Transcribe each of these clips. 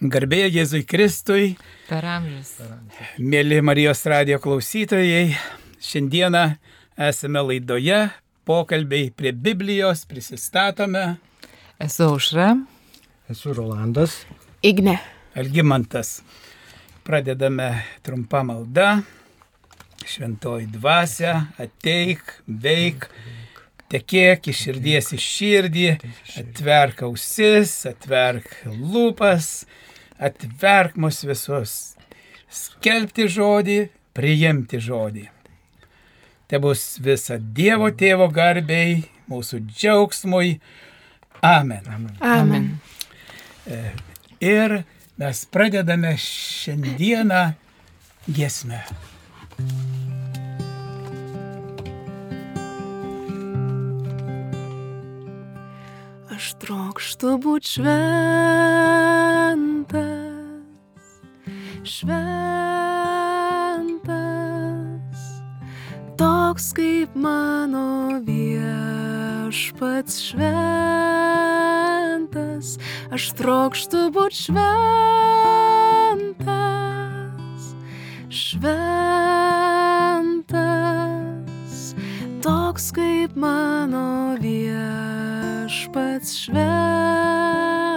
Garbėjai Jėzui Kristui, Per amžius. mėly Marijos radio klausytojai, šiandieną esame laidoje, pokalbiai prie Biblijos, prisistatome. Esu Aušra. Esu Rolandas. Igne. Algimantas. Pradedame trumpą maldą. Šventoji dvasia, ateik, veik, tekėk iš širdies į širdį, atverk ausis, atverk lūpas, atverk mus visus. Skelbti žodį, priimti žodį. Te bus visa Dievo tėvo garbiai, mūsų džiaugsmui. Amen. Amen. Ir mes pradedame šiandieną giesmę. Aš trokštu būti šventas, šventas, toks kaip mano viešpats šventas. Aš trokštu būti šventas, šventas, toks kaip mano viešpats šventas.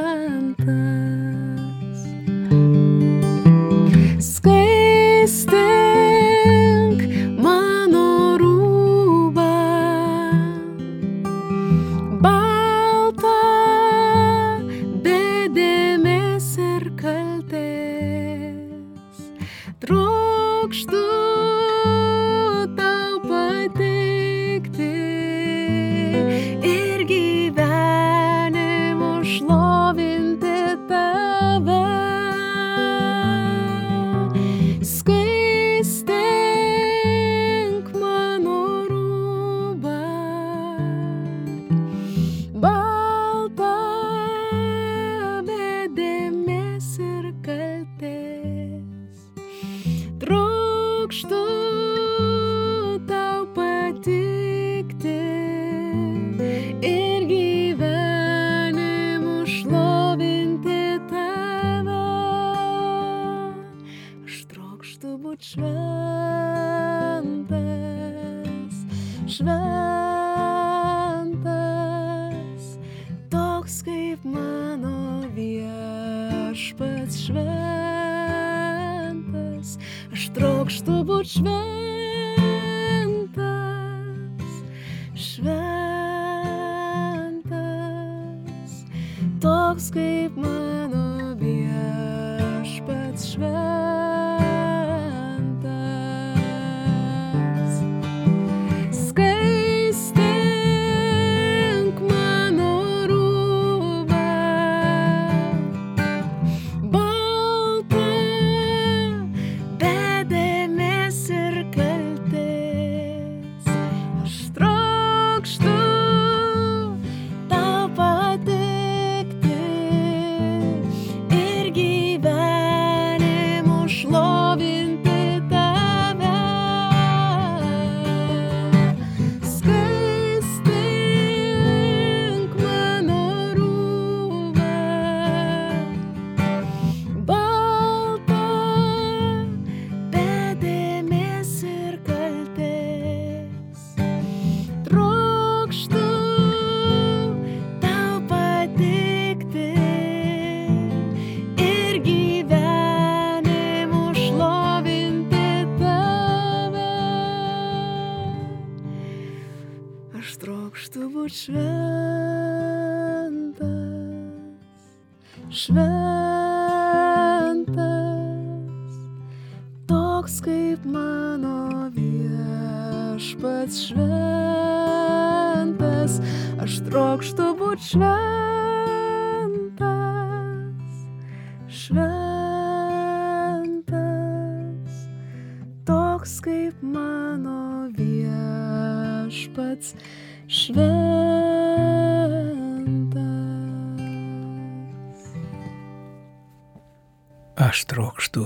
Aš trokštų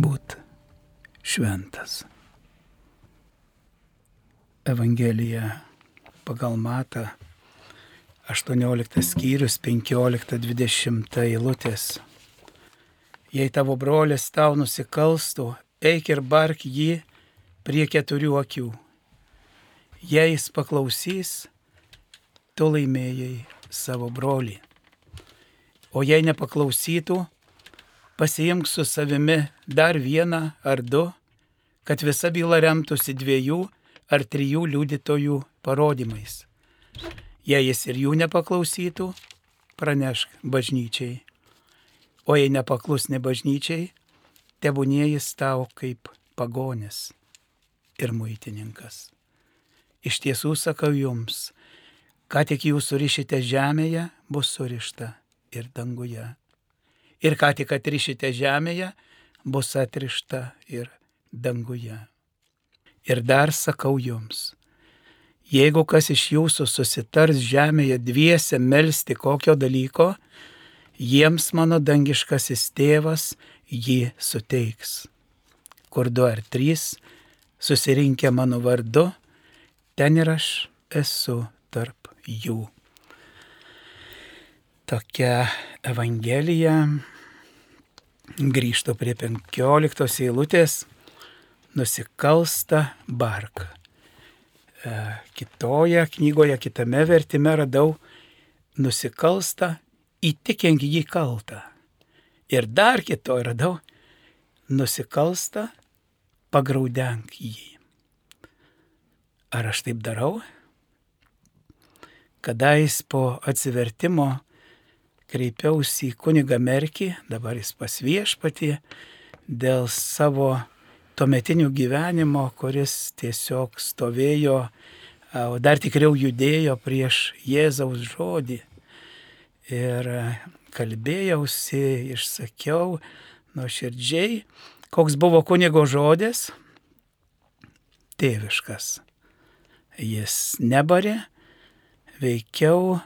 būti šventas. Evangelija pagal Matą 18 skyrius 15-20 eilutės. Jei tavo brolis tau nusikalstų, eik ir bark jį prie keturių akių. Jei jis paklausys, tu laimėjai savo brolį. O jei nepaklausytų, pasiimk su savimi dar vieną ar du, kad visa byla remtųsi dviejų ar trijų liudytojų parodymais. Jei jis ir jų nepaklausytų, pranešk bažnyčiai. O jei nepaklusni bažnyčiai, tebūnie jis tau kaip pagonis ir muitininkas. Iš tiesų sakau jums, ką tik jūs surišite žemėje, bus surišta ir danguje. Ir ką tik atrišite žemėje, bus atrišta ir danguje. Ir dar sakau jums, jeigu kas iš jūsų susitars žemėje dviese melstį kokio dalyko, jiems mano dangiškasis tėvas jį suteiks. Kur du ar trys susirinkę mano vardu, ten ir aš esu tarp jų. Tokia Evangelija. Grįžtu prie 15 eilutės. Nusikalsta bark. E, kitoje knygoje, kitame vertime radau nusikalsta įtikink jį kaltą. Ir dar kitoje radau nusikalsta pagraudenk jį. Ar aš taip darau? Kadais po atsivertimo kreipiausi į kunigą Merkį, dabar jis pas viešpatį, dėl savo tuometinio gyvenimo, kuris tiesiog stovėjo, o dar tikriau judėjo prieš Jėzaus žodį. Ir kalbėjausi, išsakiau nuoširdžiai, koks buvo kunigo žodis, tėviškas. Jis nebarė, veikiau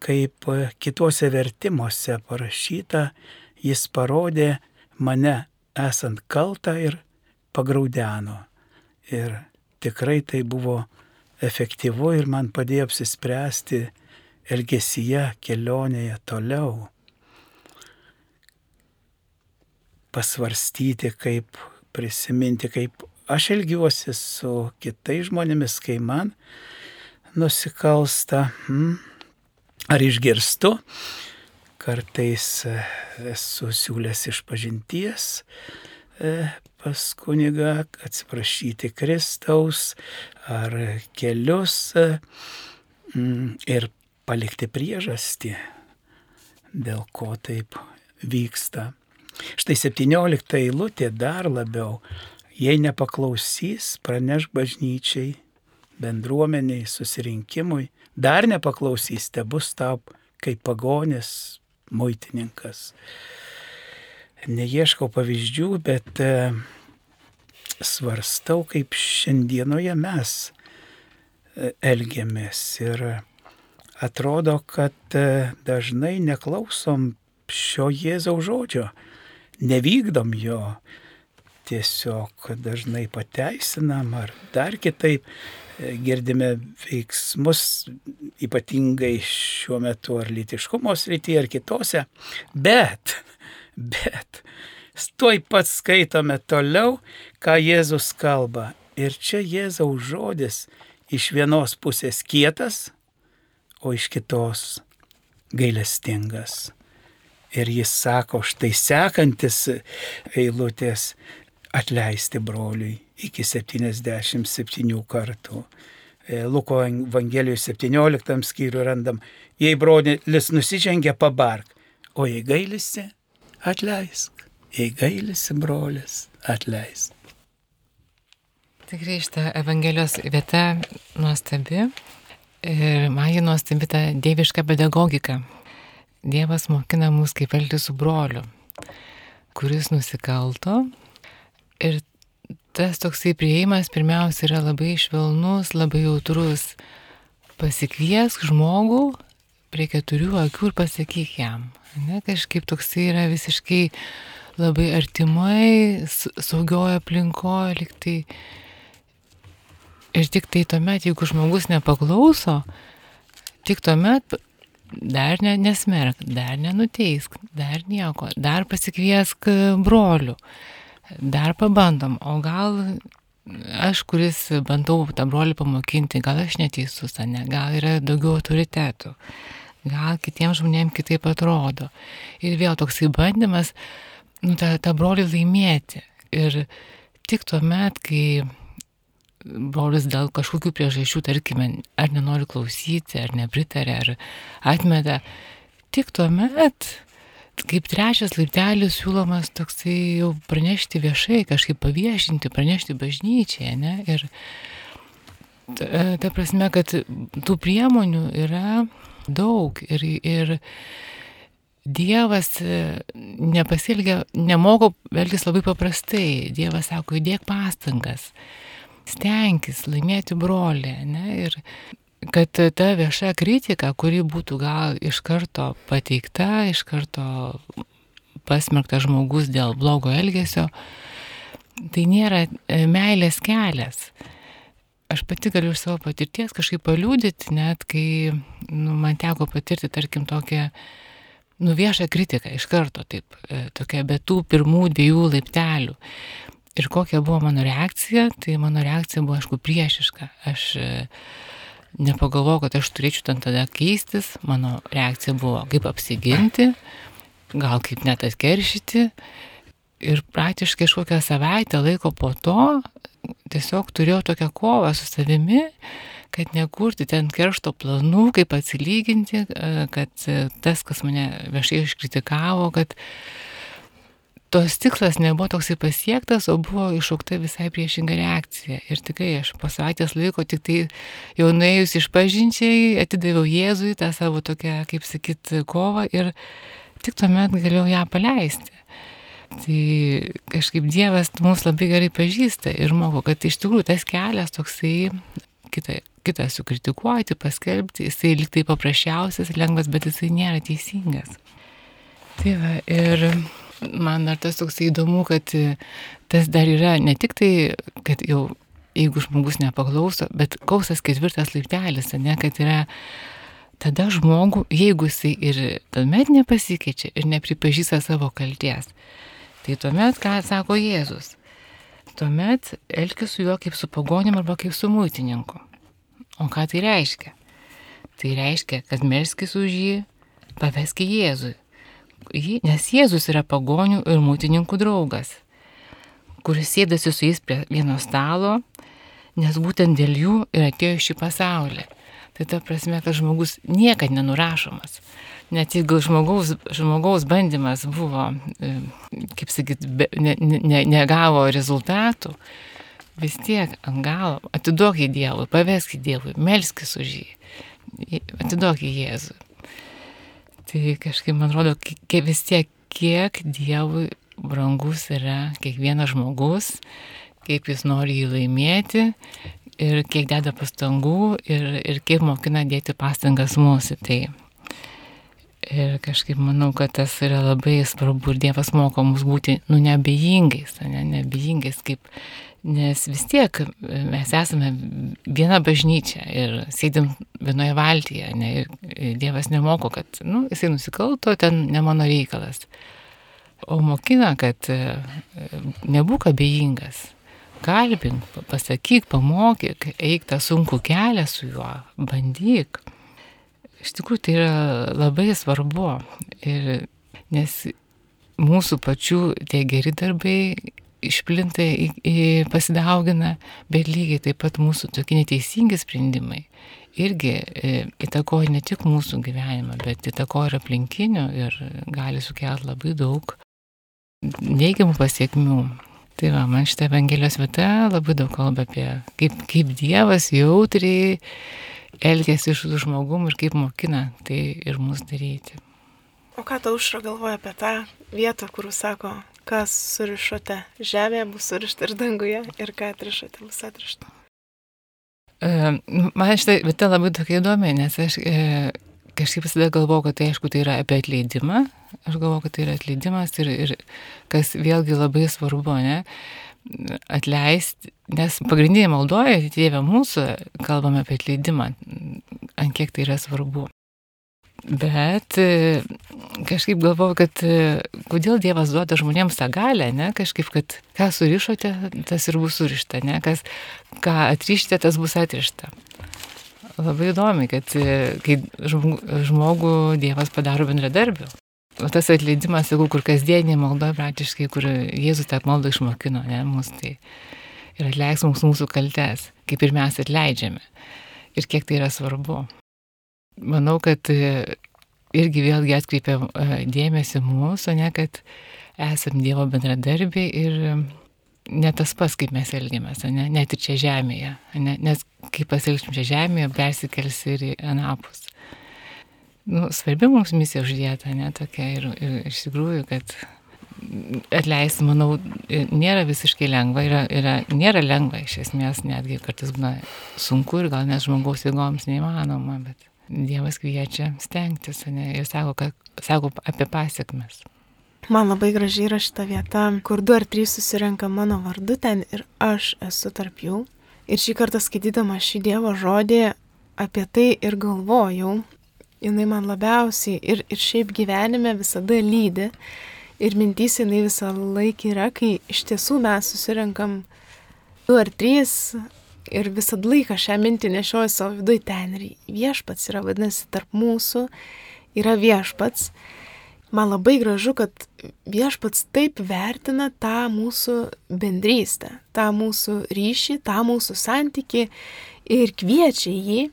kaip kituose vertimuose parašyta, jis parodė mane esant kaltą ir pagraudeno. Ir tikrai tai buvo efektyvu ir man padėjo apsispręsti elgesyje, kelionėje toliau. Pasvarstyti, kaip prisiminti, kaip aš elgiuosi su kitais žmonėmis, kai man nusikalsta. Hmm ar išgirstu. Kartais e, esu siūlęs iš pažinties e, pas kunigą atsiprašyti Kristaus ar kelius e, ir palikti priežastį, dėl ko taip vyksta. Štai 17 eilutė dar labiau, jei nepaklausys, praneš bažnyčiai, bendruomeniai, susirinkimui, dar nepaklausys, te bus tau kaip pagonis, muitininkas. Neieškau pavyzdžių, bet e, svarstau, kaip šiandienoje mes e, elgiamės ir atrodo, kad e, dažnai neklausom šio Jėzaus žodžio, nevykdom jo, tiesiog dažnai pateisinam ar dar kitaip girdime veiksmus, ypatingai šiuo metu ar litiškumo srityje, ar kitose, bet, bet, tuoj pat skaitome toliau, ką Jėzus kalba. Ir čia Jėzaus žodis iš vienos pusės kietas, o iš kitos gailestingas. Ir jis sako, štai sekantis eilutės atleisti broliui iki 77 kartų. E, Luko Evangelijos 17 skyrių randam, jei brolis nusižengia, pabark, o jei gailisi, atleisk. Jei gailisi brolis, atleisk. Tikrai šitą Evangelijos vieta nuostabi ir man ji nuostabi ta dieviška pedagogika. Dievas mokina mus kaip elgtis su broliu, kuris nusikalto ir tas toksai prieimas pirmiausia yra labai švelnus, labai jautrus. Pasikviesk žmogų prie keturių akių ir pasakyk jam. Ne, kažkaip toksai yra visiškai labai artimai, saugioje aplinkoje, liktai. Ir tik tai tuomet, jeigu žmogus nepaklauso, tik tuomet dar ne, nesmerk, dar nenuteisk, dar nieko, dar pasikviesk brolių, dar pabandom, o gal aš, kuris bandau tą brolį pamokinti, gal aš neteisus, ne, gal yra daugiau autoritetų, gal kitiems žmonėms kitaip atrodo. Ir vėl toksai bandymas, nu, tą, tą brolį laimėti. Ir tik tuo met, kai brolis dėl kažkokių priežasčių, tarkime, ar nenori klausyti, ar nepritarė, ar atmeta, tik tuo met kaip trečias laiptelis siūlomas toksai jau pranešti viešai, kažkaip paviešinti, pranešti bažnyčiai, ne? Ir ta, ta prasme, kad tų priemonių yra daug ir, ir Dievas nepasilgia, nemoko elgtis labai paprastai. Dievas sako, įdėk pastangas, stenkis laimėti brolį. Ne? Ir kad ta vieša kritika, kuri būtų gal iš karto pateikta, iš karto pasmerktas žmogus dėl blogo elgesio, tai nėra e, meilės kelias. Aš pati galiu iš savo patirties kažkaip paliūdyti, net kai nu, man teko patirti, tarkim, tokią nu, viešą kritiką iš karto, taip, e, tokia be tų pirmų dviejų laiptelių. Ir kokia buvo mano reakcija, tai mano reakcija buvo, aišku, priešiška. Aš nepagalvojau, kad aš turėčiau ten tada keistis, mano reakcija buvo kaip apsiginti, gal kaip net atkeršyti. Ir praktiškai kažkokią savaitę laiko po to tiesiog turėjau tokią kovą su savimi, kad nekurti ten keršto planų, kaip atsilyginti, kad tas, kas mane viešai iškritikavo, kad tos tikslas nebuvo toksai pasiektas, o buvo iššaukta visai priešinga reakcija. Ir tikrai aš po savaitės laiko tik tai jau nuėjus iš pažinčiai, atidaviau Jėzui tą savo tokią, kaip sakyt, kovą ir tik tuomet galėjau ją paleisti. Tai kažkaip Dievas mus labai gerai pažįsta ir moko, kad iš tikrųjų tas kelias toksai kitą, kitą sukritikuoti, paskelbti, jisai liktai paprasčiausias, lengvas, bet jisai nėra teisingas. Tai va, ir man dar tas toks įdomu, kad e, tas dar yra ne tik tai, kad jau jeigu žmogus nepaklauso, bet kausas ketvirtas laiptelis, ne, kad yra tada žmogų, jeigu jisai ir tuomet nepasikeičia ir nepripažįsta savo kalties, tai tuomet ką sako Jėzus? Tuomet elkis su juo kaip su pagonim arba kaip su muitininku. O ką tai reiškia? Tai reiškia, kad melskis už jį, paveski Jėzui nes Jėzus yra pagonių ir mūtininkų draugas, kuris sėdasi su jais prie vieno stalo, nes būtent dėl jų ir atėjo šį pasaulį. Tai ta prasme, kad žmogus niekada nenurašomas. Net jeigu žmogaus, žmogaus bandymas buvo, e, kaip sakyt, be, ne, ne, negavo rezultatų, vis tiek ant galo atiduok į Dievui, pavesk į Dievui, melskis už jį, atiduok į Jėzų. Tai kažkaip man rodo, kiek, vis tiek, kiek Dievui brangus yra kiekvienas žmogus, kaip jis nori jį laimėti ir kiek deda pastangų ir, ir kaip mokina dėti pastangas mūsų. Tai ir kažkaip manau, kad tas yra labai svarbu ir Dievas moko mus būti, nu, neabejingais, ne, neabejingais, kaip Nes vis tiek e, mes esame viena bažnyčia ir sėdim vienoje valtyje. Ne, ir Dievas nemoko, kad nu, jisai nusikalto, ten ne mano reikalas. O mokina, kad e, nebūk abejingas. Kalbink, pasakyk, pamokyk, eik tą sunkų kelią su juo, bandyk. Iš tikrųjų tai yra labai svarbu. Ir, nes mūsų pačių tie geri darbai išplinta, į, į, pasidaugina, bet lygiai taip pat mūsų tokie neteisingi sprendimai irgi e, įtakoja ne tik mūsų gyvenimą, bet įtakoja ir aplinkinių ir gali sukelti labai daug neigiamų pasiekmių. Tai va, man šitą Evangelijos vietą labai daug kalba apie kaip, kaip Dievas jautriai elgesi su žmogum ir kaip mokina tai ir mus daryti. O ką tau užra galvoja apie tą vietą, kur sako, kas surišote žemėje bus surišta ir danguje, ir ką atrišote bus atrišta. E, man šitą vietą labai tokia įdomi, nes aš e, kažkaip visada galvoju, kad tai aišku tai yra apie atleidimą, aš galvoju, kad tai yra atleidimas ir, ir kas vėlgi labai svarbu, ne, atleisti, nes pagrindinė maldoje, Dieve mūsų, kalbame apie atleidimą, ant kiek tai yra svarbu. Bet e, kažkaip galvoju, kad e, kodėl Dievas duoda žmonėms tą galę, ne? Kažkaip, kad ką surišote, tas ir bus surišta, ne? Kas, ką atrišite, tas bus atrišta. Labai įdomi, kad e, kai žmogų, Dievas padaro bendradarbiu. O tas atleidimas, jeigu kur kasdienė malda, praktiškai, kur Jėzus tą maldą išmokino, ne, mus tai ir atleiks mums mūsų kaltes, kaip ir mes atleidžiame. Ir kiek tai yra svarbu manau, kad e, irgi vėlgi atkreipia e, dėmesį mūsų, ne, kad esam Dievo bendradarbiai ir e, ne tas pas, kaip mes elgiamės, ne, net ir čia žemėje, ne, nes kaip pasielgsim čia žemėje, persikels ir į Anapus. Nu, svarbi mums misija uždėta, ne tokia ir, ir iš tikrųjų, kad atleisti, manau, nėra visiškai lengva, yra, yra, nėra lengva iš esmės, netgi kartais būna sunku ir gal net žmogaus jėgoms neįmanoma, bet Dievas kviečia stengtis, ne, ir sako, kad, sako apie pasiekmes. Man labai gražiai yra šita vieta, kur du ar trys susirenka mano vardu ten ir aš esu tarp jų. Ir šį kartą skaitydama šį Dievo žodį apie tai ir galvojau, jinai man labiausiai ir, ir šiaip gyvenime visada lydi. Ir mintys jinai visą laiką yra, kai iš tiesų mes susirenkam du ar trys ir visą laiką šią mintį nešioju savo viduje ten ir viešpats yra, vadinasi, tarp mūsų yra viešpats. Man labai gražu, kad viešpats taip vertina tą mūsų bendrystę, tą mūsų ryšį, tą mūsų santyki ir kviečia jį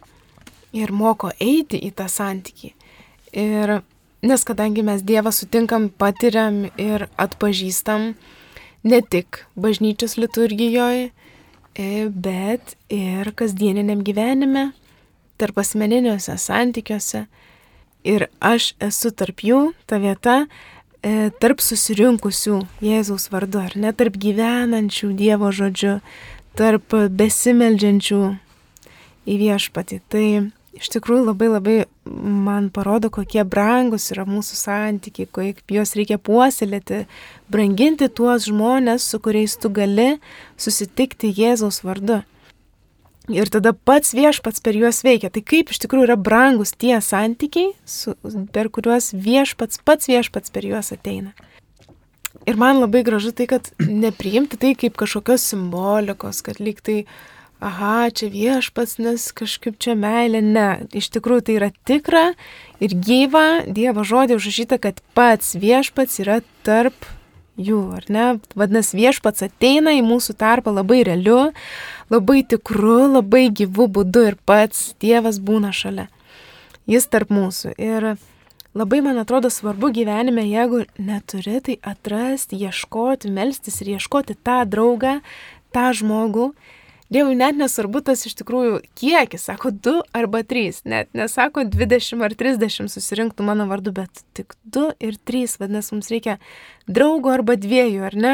ir moko eiti į tą santyki. Ir nes kadangi mes Dievą sutinkam, patiriam ir atpažįstam ne tik bažnyčios liturgijoje, bet ir kasdieniniam gyvenime, tarp asmeniniuose santykiuose. Ir aš esu tarp jų, ta vieta, e, tarp susirinkusių Jėzaus vardu, ar ne tarp gyvenančių Dievo žodžiu, tarp besimeldžiančių į viešpatį. Tai iš tikrųjų labai labai man parodo, kokie brangus yra mūsų santykiai, kaip juos reikia puoselėti, branginti tuos žmonės, su kuriais tu gali susitikti Jėzaus vardu. Ir tada pats viešpats per juos veikia. Tai kaip iš tikrųjų yra brangus tie santykiai, su, per kuriuos viešpats, pats viešpats per juos ateina. Ir man labai gražu tai, kad nepriimti tai kaip kažkokios simbolikos, kad lyg tai uh, aha, čia viešpats, nes kažkaip čia meilė. Ne, iš tikrųjų tai yra tikra ir gyva Dievo žodė užrašyta, kad pats viešpats yra tarp jų, ar ne? Vadinasi, viešpats ateina į mūsų tarpą labai realiu, labai tikru, labai gyvu būdu ir pats Dievas būna šalia. Jis tarp mūsų. Ir labai, man atrodo, svarbu gyvenime, jeigu neturi, tai atrasti, ieškoti, melstis ir ieškoti tą draugą, tą žmogų, Dievui net nesvarbu tas iš tikrųjų kiekis, sako 2 arba 3, net nesako 20 ar 30 susirinktų mano vardu, bet tik 2 ir 3, vadinasi, mums reikia draugo arba dviejų, ar ne,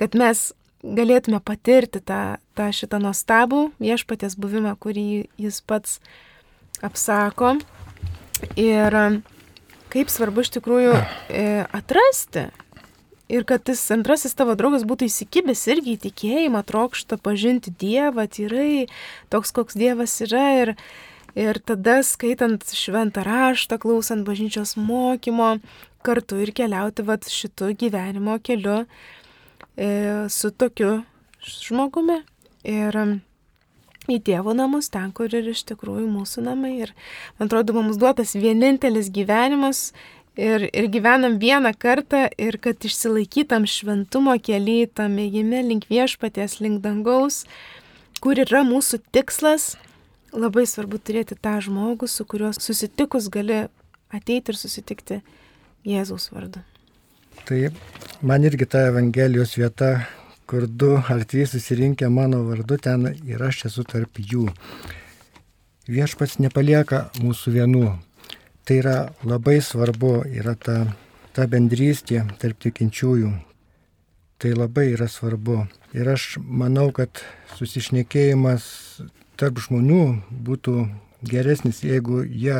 kad mes galėtume patirti tą, tą šitą nuostabų viešpatės buvimą, kurį jis pats apsako. Ir kaip svarbu iš tikrųjų e, atrasti Ir kad tas antrasis tavo draugas būtų įsikibęs irgi į tikėjimą, trokšta pažinti Dievą, tyrai, toks koks Dievas yra. Ir, ir tada skaitant šventą raštą, klausant bažnyčios mokymo, kartu ir keliauti vat, šitu gyvenimo keliu e, su tokiu žmogumi. Ir į Dievo namus, ten, kur ir iš tikrųjų mūsų namai. Ir man atrodo, mums duotas vienintelis gyvenimas ir, ir gyvenam vieną kartą ir kad išsilaikytam šventumo keliai, tam ėjime link viešpaties, link dangaus, kur yra mūsų tikslas, labai svarbu turėti tą žmogų, su kuriuo susitikus gali ateiti ir susitikti Jėzaus vardu. Tai man irgi ta Evangelijos vieta, kur du ar trys susirinkę mano vardu, ten ir aš esu tarp jų. Viešpats nepalieka mūsų vienų, Tai yra labai svarbu, yra ta, ta bendrystė tarp tikinčiųjų. Tai labai yra svarbu. Ir aš manau, kad susišnekėjimas tarp žmonių būtų geresnis, jeigu jie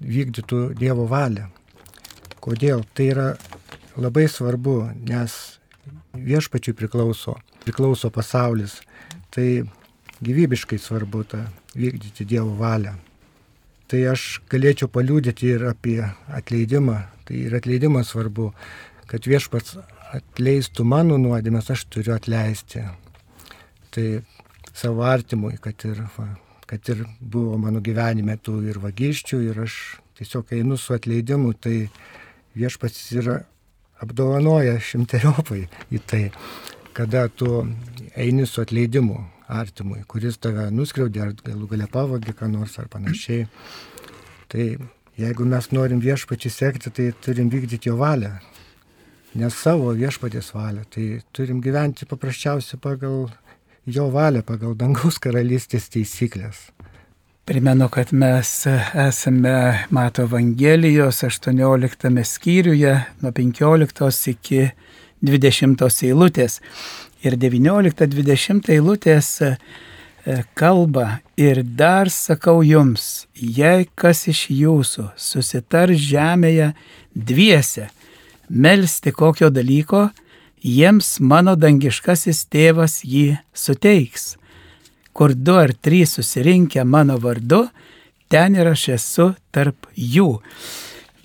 vykdytų Dievo valią. Kodėl? Tai yra labai svarbu, nes viešpačiui priklauso, priklauso pasaulis. Tai gyvybiškai svarbu tą vykdyti Dievo valią. Tai aš galėčiau paliūdyti ir apie atleidimą. Tai ir atleidimas svarbu, kad viešpats atleistų mano nuodėmės, aš turiu atleisti. Tai savo artimui, kad ir, va, kad ir buvo mano gyvenime tų ir vagysčių, ir aš tiesiog einu su atleidimu, tai viešpats yra apdovanoja šimteriopai į tai, kada tu eini su atleidimu artimui, kuris tave nuskriaudė ar galų gale pavogė ką nors ar panašiai. Tai jeigu mes norim viešpačiai sekti, tai turim vykdyti jo valią. Ne savo viešpatės valią, tai turim gyventi paprasčiausiai pagal jo valią, pagal dangaus karalystės taisyklės. Primenu, kad mes esame Mato Evangelijos 18 skyriuje nuo 15 iki 20 eilutės. Ir 19-20 eilutės e, kalba ir dar sakau jums, jei kas iš jūsų susitar žemėje dviese, melsti kokio dalyko, jiems mano dangiškasis tėvas jį suteiks. Kur du ar trys susirinkę mano vardu, ten ir aš esu tarp jų.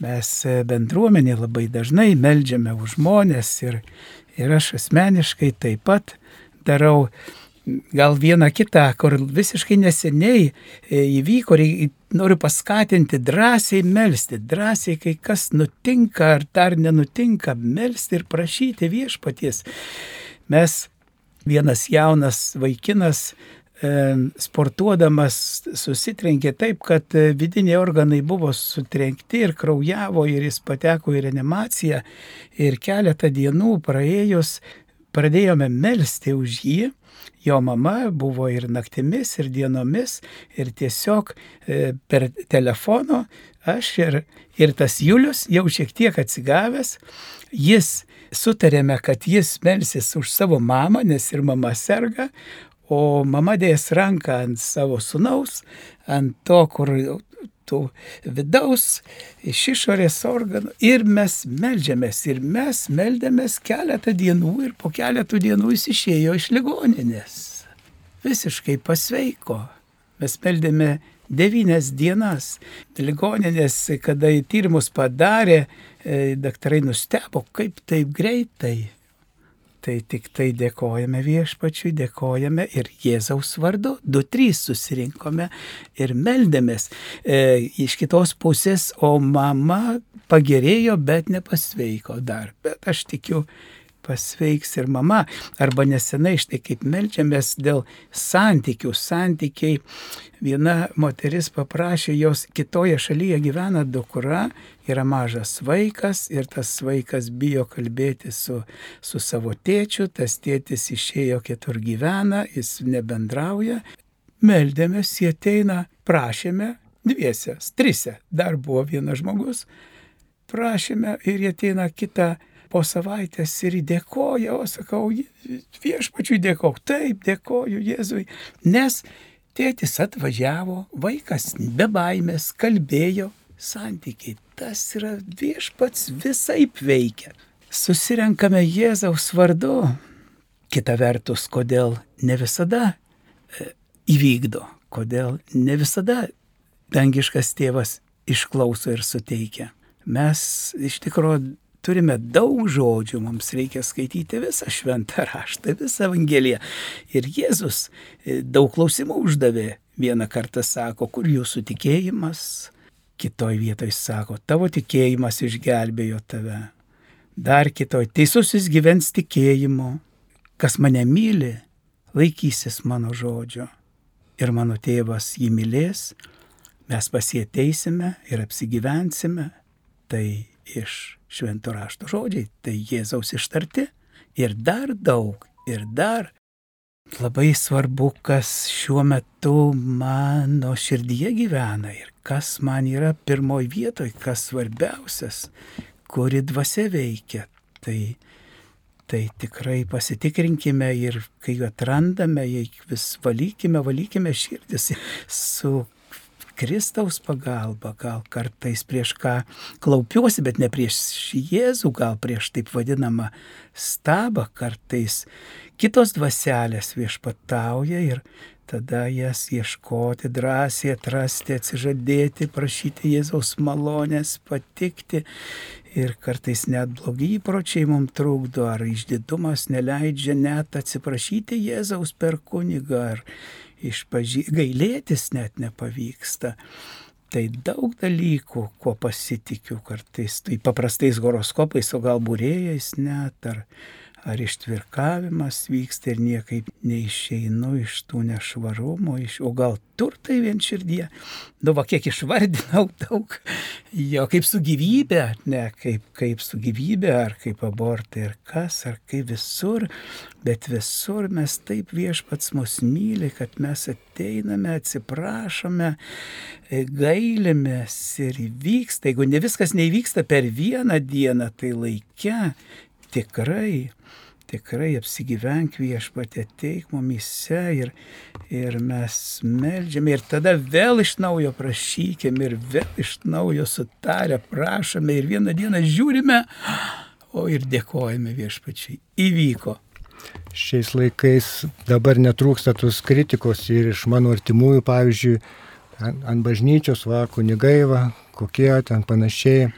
Mes bendruomenė labai dažnai melžiame už žmonės ir, ir aš asmeniškai taip pat darau gal vieną kitą, kur visiškai neseniai e, įvyko, noriu paskatinti drąsiai melstį, drąsiai, kai kas nutinka ar dar nenutinka, melstį ir prašyti viešpaties. Mes vienas jaunas vaikinas sportuodamas susitrenkė taip, kad e, vidiniai organai buvo sutrenkti ir kraujavo ir jis pateko į reanimaciją ir keletą dienų praėjus pradėjome melstį už jį. Jo mama buvo ir naktimis, ir dienomis, ir tiesiog e, per telefono aš ir, ir tas Julius jau šiek tiek atsigavęs, jis sutarėme, kad jis melsis už savo mamą, nes ir mama serga, o mama dės ranką ant savo sunaus, ant to, kur tų vidaus, iš išorės organų ir mes melžiamės ir mes meldėmės keletą dienų ir po keletų dienų jis išėjo iš ligoninės. Visiškai pasveiko. Mes meldėme devynias dienas. Ligoninės, kada į tyrimus padarė, e, daktarai nustebo, kaip taip greitai Tai tik tai dėkojame viešpačiui, dėkojame ir Jėzaus vardu. Du, trys susirinkome ir meldėmės. E, iš kitos pusės, o mama pagerėjo, bet nepasveiko dar. Bet aš tikiu, pasveiks ir mama. Arba nesenai, štai kaip melčiamės dėl santykių. Santykiai. Viena moteris paprašė, jos kitoje šalyje gyvena dukra, yra mažas vaikas ir tas vaikas bijo kalbėti su, su savo tėčiu, tas tėtis išėjo kitur gyvena, jis nebendrauja. Meldėmės, jie ateina, prašėme, dviese, trise, dar buvo vienas žmogus, prašėme ir jie ateina kitą po savaitės ir dėkoja, o sakau, viešpačiui dėkau, taip dėkoju Jėzui, nes tėtis atvažiavo, vaikas be baimės kalbėjo, santykiai, tas yra viešpats visai veikia. Susirenkame Jėzaus vardu, kita vertus, kodėl ne visada e, įvykdo, kodėl ne visada dangiškas tėvas išklauso ir suteikia. Mes iš tikrųjų turime daug žodžių, mums reikia skaityti visą šventą raštą, visą Evangeliją. Ir Jėzus e, daug klausimų uždavė. Vieną kartą sako, kur jūsų tikėjimas, kitoj vietoj sako, tavo tikėjimas išgelbėjo tave. Dar kitoj, teisusis gyvens tikėjimu, kas mane myli, laikysis mano žodžio. Ir mano tėvas jį mylės, mes pasieteisime ir apsigyvensime. Tai iš švento rašto žodžiai, tai Jėzaus ištarti ir dar daug, ir dar. Labai svarbu, kas šiuo metu mano širdyje gyvena ir kas man yra pirmoji vietoje, kas svarbiausias, kuri dvasia veikia. Tai, tai tikrai pasitikrinkime ir kai atrandame, vis valykime, valykime širdis su Kristaus pagalba, gal kartais prieš ką klaupiuosi, bet ne prieš Jėzų, gal prieš taip vadinamą stabą kartais. Kitos dvaselės viešpatauja ir tada jas ieškoti, drąsiai atrasti, atsižadėti, prašyti Jėzaus malonės, patikti. Ir kartais net blogi įpročiai mums trukdo, ar išdidumas neleidžia net atsiprašyti Jėzaus per kunigą, ar išpažį... gailėtis net nepavyksta. Tai daug dalykų, kuo pasitikiu kartais, tai paprastais horoskopais, o gal būrėjais net, ar, ar ištvirkavimas vyksta ir niekaip neišeinu iš tų nešvarumo, iš, o gal turtai vien širdie. Nu, va, kiek išvardinau daug. Jo, kaip su gyvybė, ne, kaip, kaip su gyvybė, ar kaip abortai, ar kas, ar kaip visur. Bet visur mes taip viešpats mus myli, kad mes ateiname, atsiprašome, gailimės ir įvyksta. Jeigu ne viskas neįvyksta per vieną dieną, tai laikia tikrai tikrai apsigyvenk viešpatė, teik mumise ir, ir mes melžiame ir tada vėl iš naujo prašykim ir vėl iš naujo sutarę prašome ir vieną dieną žiūrime, o ir dėkojame viešpačiai. Įvyko. Šiais laikais dabar netrūksta tos kritikos ir iš mano artimųjų, pavyzdžiui, ant, bažnyčios, va, kunigai, va, kokie ten panašiai.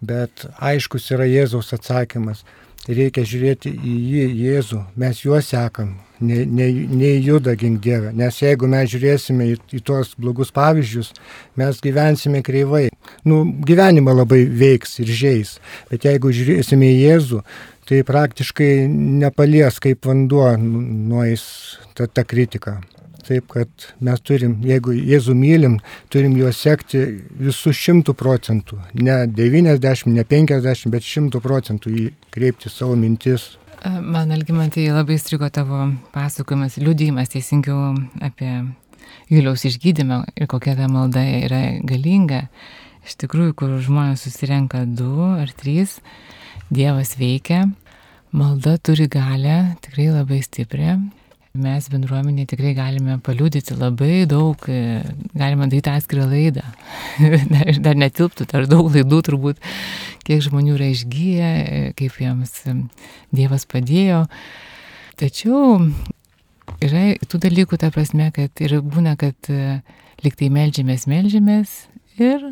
Bet aiškus yra Jėzaus atsakymas reikia žiūrėti į jį, Jėzų, mes juos sekam, nei ne, ne juda gink Dievę, nes jeigu mes žiūrėsime į, į tuos blogus pavyzdžius, mes gyvensime kreivai. Nu, gyvenimą labai veiks ir žais, bet jeigu žiūrėsime į Jėzų, tai praktiškai nepalies kaip vanduo nueis ta, ta kritika. Taip, kad mes turim, jeigu Jėzų mylim, turim juos sekti visų šimtų procentų. Ne 90, ne 50, bet šimtų procentų į kreipti savo mintis. Man, Algimantai, labai strigo tavo pasakojimas, liūdėjimas teisingiau apie Juliaus išgydymą ir kokia ta malda yra galinga. Iš tikrųjų, kur žmonės susirenka du ar trys, Dievas veikia, malda turi galę, tikrai labai stiprią Mes bendruomenė tikrai galime paliūdyti labai daug, e, galima daryti atskirą laidą. dar, dar netilptų, dar daug laidų turbūt, kiek žmonių yra išgyję, e, kaip jiems e, Dievas padėjo. Tačiau yra tų dalykų, ta prasme, kad ir būna, kad liktai melžiamės, melžiamės ir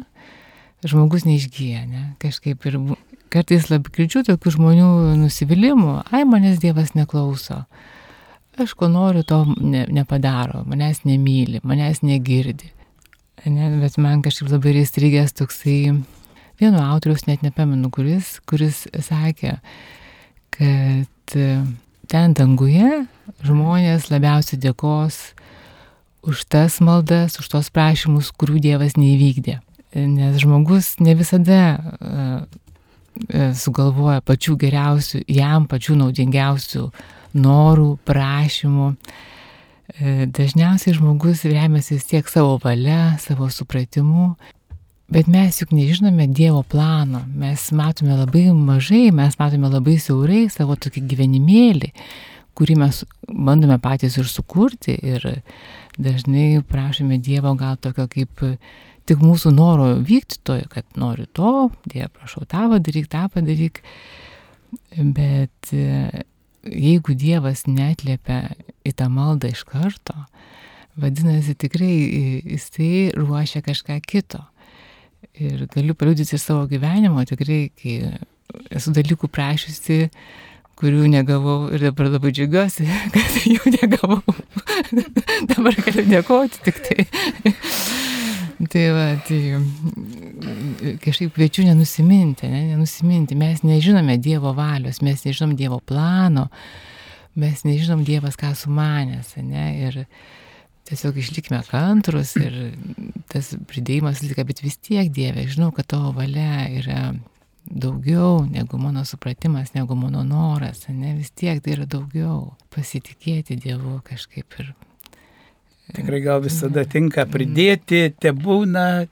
žmogus neišgyja, ne? Kažkaip ir kartais labai girdžiu tokių žmonių nusivylimų, ai manęs Dievas neklauso aš ko noriu, to ne, nepadaro, manęs nemyli, manęs negirdi. Ne, bet man kažkaip labai įstrigęs toksai, vieno autoriaus net nepamenu, kuris, kuris sakė, kad ten danguje žmonės labiausiai dėkos už tas maldas, už tos prašymus, kurių Dievas neįvykdė. Nes žmogus ne visada uh, sugalvoja pačių geriausių, jam pačių naudingiausių norų, prašymų. E, dažniausiai žmogus remiasi vis tiek savo valia, savo supratimu, bet mes juk nežinome Dievo plano, mes matome labai mažai, mes matome labai siaurai savo tokį gyvenimėlį, kurį mes bandome patys ir sukurti ir dažnai prašome Dievo gal tokio kaip tik mūsų noro vykdytojo, kad noriu to, Dieve, prašau tą padaryk, tą padaryk, bet jeigu Dievas netliepia į tą maldą iš karto, vadinasi tikrai jisai ruošia kažką kito. Ir galiu paliudyti iš savo gyvenimo, tikrai, kai esu dalykų prašysi, kurių negavau ir dabar labai džiugiuosi, kad jų negavau. dabar galiu dėkoti tik tai. Tai va, tai kažkaip kviečiu nenusiminti, ne, nenusiminti. Mes nežinome Dievo valios, mes nežinom Dievo plano, mes nežinom Dievas ką sumanęs, ne, ir tiesiog išlikime kantrus ir tas pridėjimas lieka, bet vis tiek Dieve, žinau, kad tavo valia yra daugiau negu mano supratimas, negu mano noras, ne, vis tiek tai yra daugiau. Pasitikėti Dievu kažkaip ir Tikrai gal visada tinka pridėti, te būna.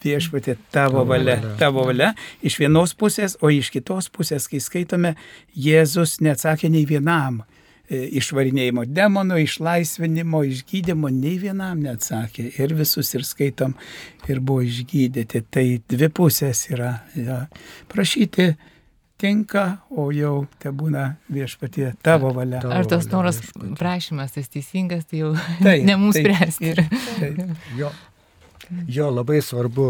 Viešpatė, tavo valia, tavo valia iš vienos pusės, o iš kitos pusės, kai skaitome, Jėzus neatsakė nei vienam. e, išvarinėjimo demonų, išlaisvinimo, išgydymo, nei vienam neatsakė. Ir visus ir skaitom, ir buvo išgydyti. Tai dvi pusės yra. Ja. Prašyti tinka, o jau te būna viešpatie tavo valia. Ar tas noras viešpatie. prašymas, tas teisingas, tai jau Taip, ne mums taip, spręsti. ir- taip. Jo, jo labai svarbu,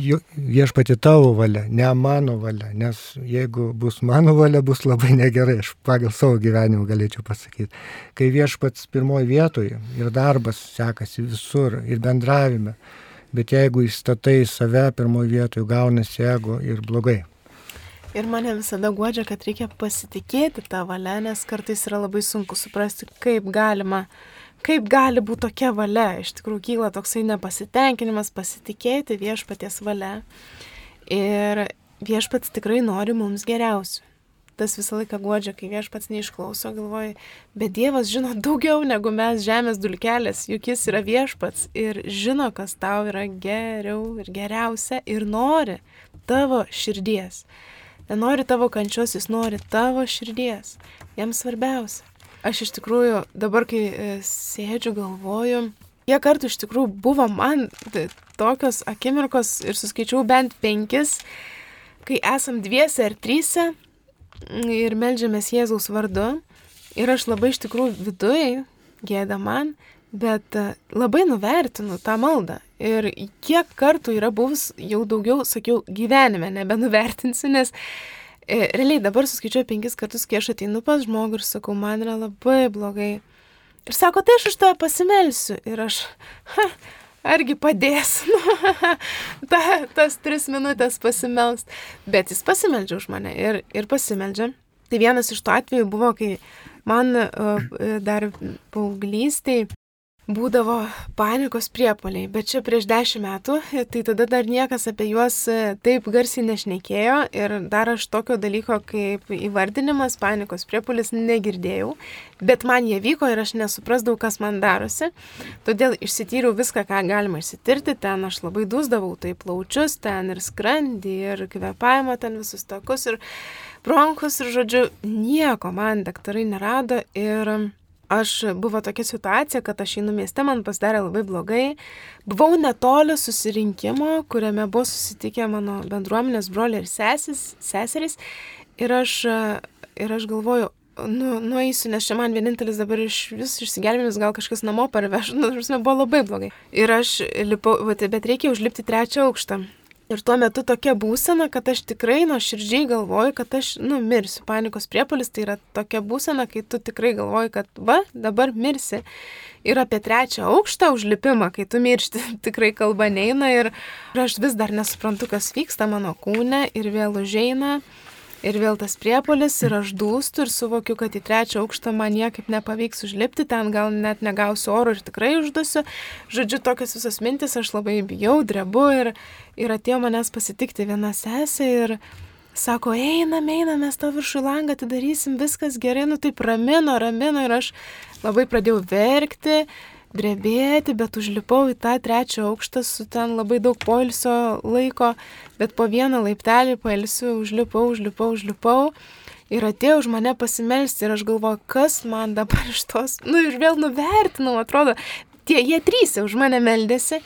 jo- viešpati tavo valia, ne mano valia, nes jeigu bus mano valia, bus labai negerai, aš pagal savo gyvenimą galėčiau pasakyti. Kai viešpats pirmoji vietoje ir darbas sekasi visur ir bendravime, bet jeigu įstatai save pirmoji vietoje, gaunasi ego ir blogai. Ir mane visada guodžia, kad reikia pasitikėti tą valią, nes kartais yra labai sunku suprasti, kaip galima, kaip gali būti tokia valia. Iš tikrųjų kyla toksai nepasitenkinimas pasitikėti viešpaties valia. Ir viešpats tikrai nori mums geriausių. Tas visą laiką guodžia, kai viešpats neišklauso, galvoju, bet Dievas žino daugiau negu mes žemės dulkelės, juk jis yra viešpats ir žino, kas tau yra geriau ir geriausia ir nori tavo širdies. Nenori tavo kančios, jis nori tavo širdies. Jam svarbiausia. Aš iš tikrųjų dabar, kai e, sėdžiu, galvoju, kiek kartų iš tikrųjų buvo man tokios akimirkos ir suskaičiau bent penkis, kai esam dviese ar tryse ir melžiamės Jėzaus vardu. Ir aš labai iš tikrųjų viduje gėda man, bet e, labai nuvertinu tą maldą. Ir kiek kartų yra buvus, jau daugiau, sakiau, gyvenime nebenuvertinsiu, nes e, realiai dabar suskaičiuoju penkis kartus, kai aš ateinu pas žmogų ir sakau, man yra labai blogai. Ir sako, tai aš už tave pasimelsiu. Ir aš, ha, argi padės, ta, tas tris minutės pasimelst. Bet jis pasimeldžia už mane ir, ir pasimeldžia. Tai vienas iš tų atvejų buvo, kai man uh, dar paauglystėje būdavo panikos priepoliai, bet čia prieš dešimt metų, tai tada dar niekas apie juos e, taip garsiai nešnekėjo ir dar aš tokio dalyko kaip įvardinimas panikos priepolis negirdėjau, bet man jie vyko ir aš nesuprasdavau, kas man darosi, todėl išsityriau viską, ką galima išsitirti, ten aš labai dusdavau, tai plaučius, ten ir skrandį, ir kvepavimo, ten visus takus, ir bronkus, ir žodžiu, nieko man daktarai nerado ir aš buvo tokia situacija, kad aš einu mieste, man pasidarė labai blogai. Buvau netoli susirinkimo, kuriame buvo susitikę mano bendruomenės broliai ir sesis, seserys. Ir aš, ir aš galvoju, nu, nueisiu, nes čia man vienintelis dabar iš vis išsigelbėjimas, gal kažkas namo parveš, nu, žinoma, buvo labai blogai. Ir aš lipau, bet reikia užlipti trečią aukštą. Ir tuo metu tokia būsena, kad aš tikrai nuo širdžiai galvoju, kad aš, nu, mirsiu. Panikos priepolis tai yra tokia būsena, kai tu tikrai galvoji, kad, va, dabar mirsi. Ir apie trečią aukštą užlipimą, kai tu miršti, tikrai kalba neina ir aš vis dar nesuprantu, kas vyksta mano kūne ir vėl užeina. Ir vėl tas priepolis ir aš dūstu ir suvokiu, kad į trečią aukštą man niekaip nepavyks užlipti, ten gal net negausiu oro ir tikrai uždusiu. Žodžiu, tokios visos mintis, aš labai bijau, drebu ir, ir atėjo manęs pasitikti viena sesė ir sako, einam, einam, mes tavo viršų langą atidarysim, viskas gerai, nu taip ramino, ramino ir aš labai pradėjau verkti drebėti, bet užlipau į tą trečią aukštą su ten labai daug poilsio laiko, bet po vieną laiptelį pailsiu, užlipau, užlipau, užlipau. Ir atėjo už mane pasimelsti ir aš galvoju, kas man dabar iš tos, nu ir vėl nuvertinau, atrodo, tie jie trys už mane meldėsi.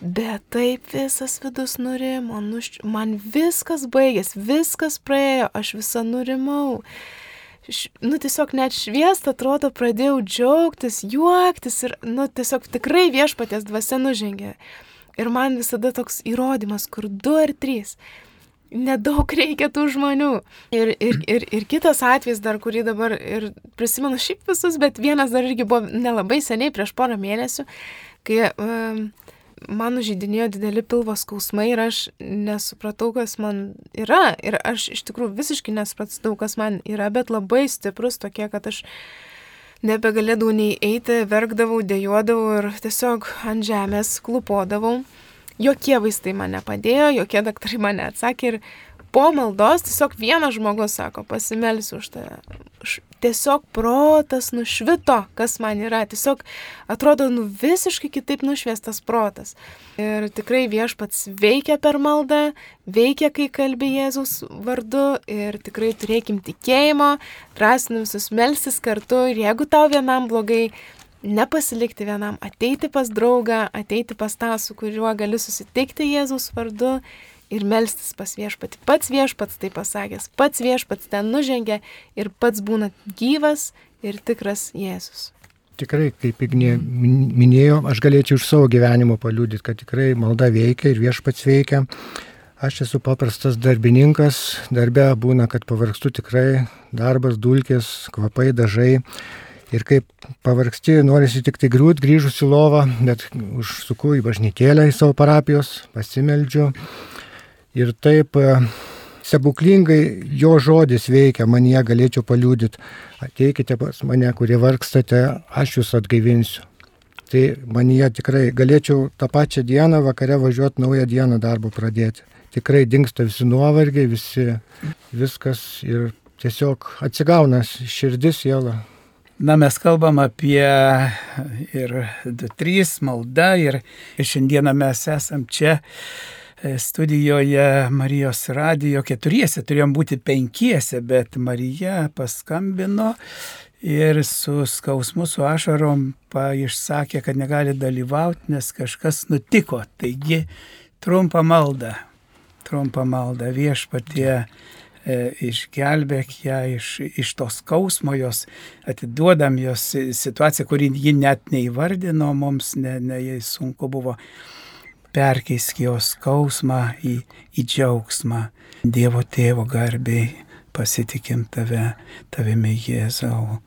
Bet taip visas vidus nurimo, nušč... man viskas baigės, viskas praėjo, aš visą nurimau nu, tiesiog net šviesta, atrodo, pradėjau džiaugtis, juoktis ir, nu, tiesiog tikrai viešpatės dvasia nužengė. Ir man visada toks įrodymas, kur du ar trys. Nedaug reikia tų žmonių. Ir, ir, ir, ir kitas atvejis dar, kurį dabar ir prisimenu šiaip visus, bet vienas dar irgi buvo nelabai seniai, prieš porą mėnesių, kai um, man užžydinėjo dideli pilvo skausmai ir aš nesupratau, kas man yra. Ir aš iš tikrųjų visiškai nesupratau, kas man yra, bet labai stiprus tokie, kad aš nebegalėdavau nei eiti, verkdavau, dėjuodavau ir tiesiog ant žemės klupodavau. Jokie vaistai man nepadėjo, jokie daktarai man neatsakė ir po maldos tiesiog vienas žmogus sako, pasimelsiu už tave. š- tiesiog protas nušvito, kas man yra. Tiesiog atrodo, nu visiškai kitaip nušviestas protas. Ir tikrai viešpats veikia per maldą, veikia, kai kalbė Jėzus vardu ir tikrai turėkim tikėjimo, drąsinam visus melstis kartu ir jeigu tau vienam blogai, nepasilikti vienam, ateiti pas draugą, ateiti pas tą, su kuriuo gali susitikti Jėzus vardu ir melstis pas viešpatį. Pats viešpats tai pasakęs, pats viešpats ten nužengia ir pats būna gyvas ir tikras Jėzus. Tikrai, kaip Ignė min- minėjo, aš galėčiau iš savo gyvenimo paliūdyti, kad tikrai malda veikia ir viešpats veikia. Aš esu paprastas darbininkas, darbe būna, kad pavargstu tikrai, darbas, dulkės, kvapai, dažai. Ir kaip pavargsti, norisi tik tai griūt, grįžus į lovą, bet užsuku į bažnytėlę į savo parapijos, pasimeldžiu. Ir taip e, stebuklingai jo žodis veikia, man ją galėčiau paliūdyti. Ateikite pas mane, kurie vargstate, aš jūs atgaivinsiu. Tai man jie tikrai galėčiau tą pačią dieną vakare važiuoti naują dieną darbo pradėti. Tikrai dinksta visi nuovargiai, visi viskas ir tiesiog atsigauna širdis, siela. Na, mes kalbam apie ir 2-3 malda ir, šiandieną mes esam čia studijoje Marijos radijo keturiese, turėjom būti penkiese, bet Marija paskambino ir su skausmu, su ašarom išsakė, kad negali dalyvauti, nes kažkas nutiko. Taigi trumpą maldą, trumpą maldą viešpatie e, išgelbėk ją iš, iš tos skausmo, jos atiduodam jos situaciją, kurį ji net neįvardino, mums ne, ne jai sunku buvo perkeisk jos skausmą į, į džiaugsmą. Dievo tėvo garbiai pasitikim tave, tavimi Jėzau.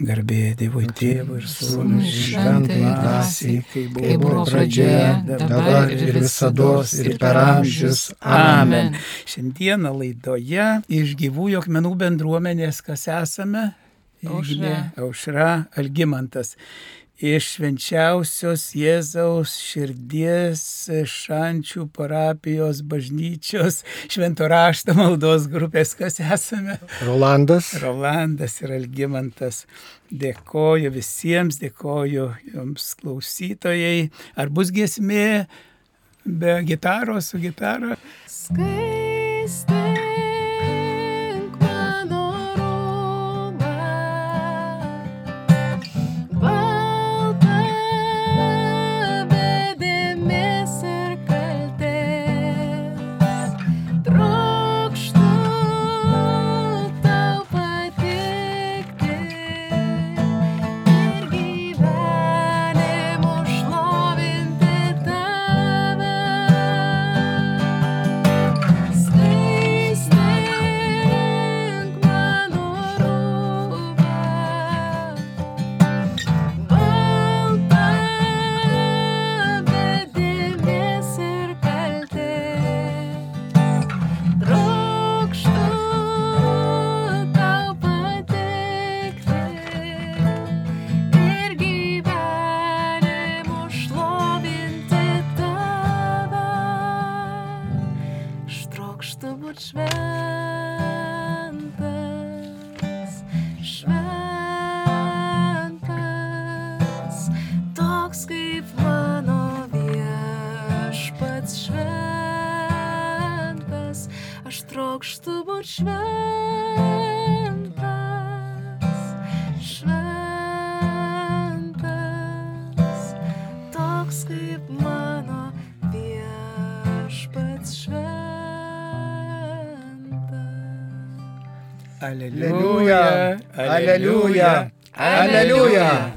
Garbė Dievui tėvui ir sūnui šventai dvasiai, Kaip buvo pradžioje, dabar ir visados ir per amžius. Amen. Šiandieną laidoje iš gyvųjų akmenų bendruomenės, kas esame, Aušra. Aušra, Algimantas. Iš švenčiausios Jėzaus širdies šančių parapijos bažnyčios švento rašto maldos grupės, kas esame. Rolandas. Rolandas ir Algimantas. Dėkoju visiems, dėkoju jums klausytojai. Ar bus giesmė be gitaros, su gitara? Skaistink Aleluya, aleluya, aleluya. aleluya.